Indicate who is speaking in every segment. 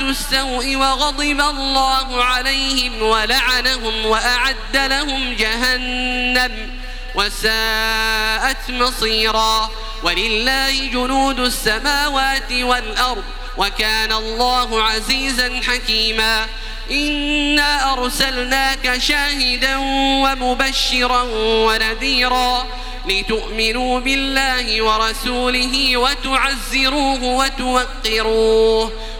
Speaker 1: السوء وغضب الله عليهم ولعنهم وأعد لهم جهنم وساءت مصيرا ولله جنود السماوات والأرض وكان الله عزيزا حكيما إنا أرسلناك شاهدا ومبشرا ونذيرا لتؤمنوا بالله ورسوله وتعزروه وتوقروه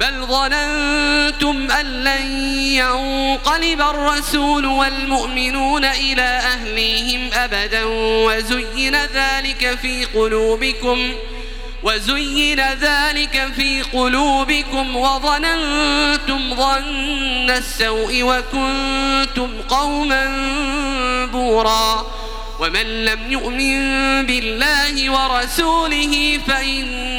Speaker 1: بل ظننتم أن لن ينقلب الرسول والمؤمنون إلى أهليهم أبدا وزين ذلك في قلوبكم وزين ذلك في قلوبكم وظننتم ظن السوء وكنتم قوما بورا ومن لم يؤمن بالله ورسوله فإن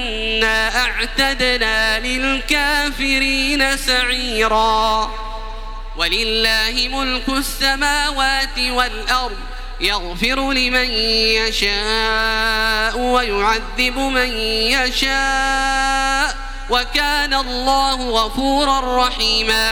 Speaker 1: إنا أعتدنا للكافرين سعيرا ولله ملك السماوات والأرض يغفر لمن يشاء ويعذب من يشاء وكان الله غفورا رحيماً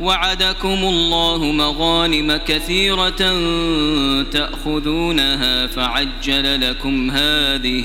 Speaker 2: وعدكم الله مغانم كثيرة تأخذونها فعجل لكم هذه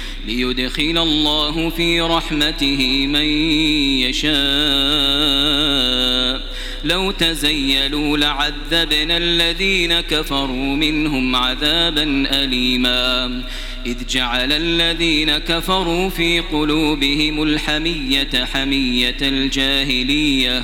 Speaker 2: ليدخل الله في رحمته من يشاء لو تزيلوا لعذبنا الذين كفروا منهم عذابا أليما إذ جعل الذين كفروا في قلوبهم الحمية حمية الجاهلية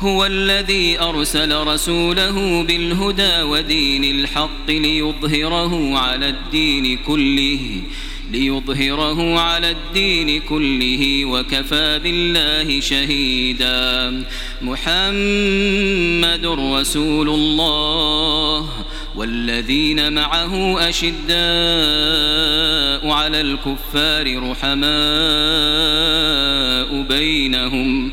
Speaker 2: هو الذي أرسل رسوله بالهدى ودين الحق ليظهره على الدين كله ليظهره على الدين كله وكفى بالله شهيدا محمد رسول الله والذين معه أشداء على الكفار رحماء بينهم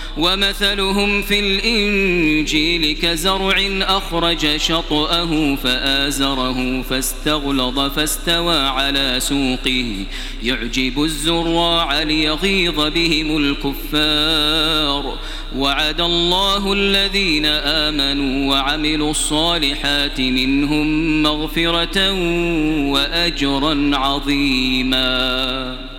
Speaker 2: ومثلهم في الإنجيل كزرع أخرج شطأه فآزره فاستغلظ فاستوى على سوقه يعجب الزراع ليغيظ بهم الكفار وعد الله الذين آمنوا وعملوا الصالحات منهم مغفرة وأجرا عظيماً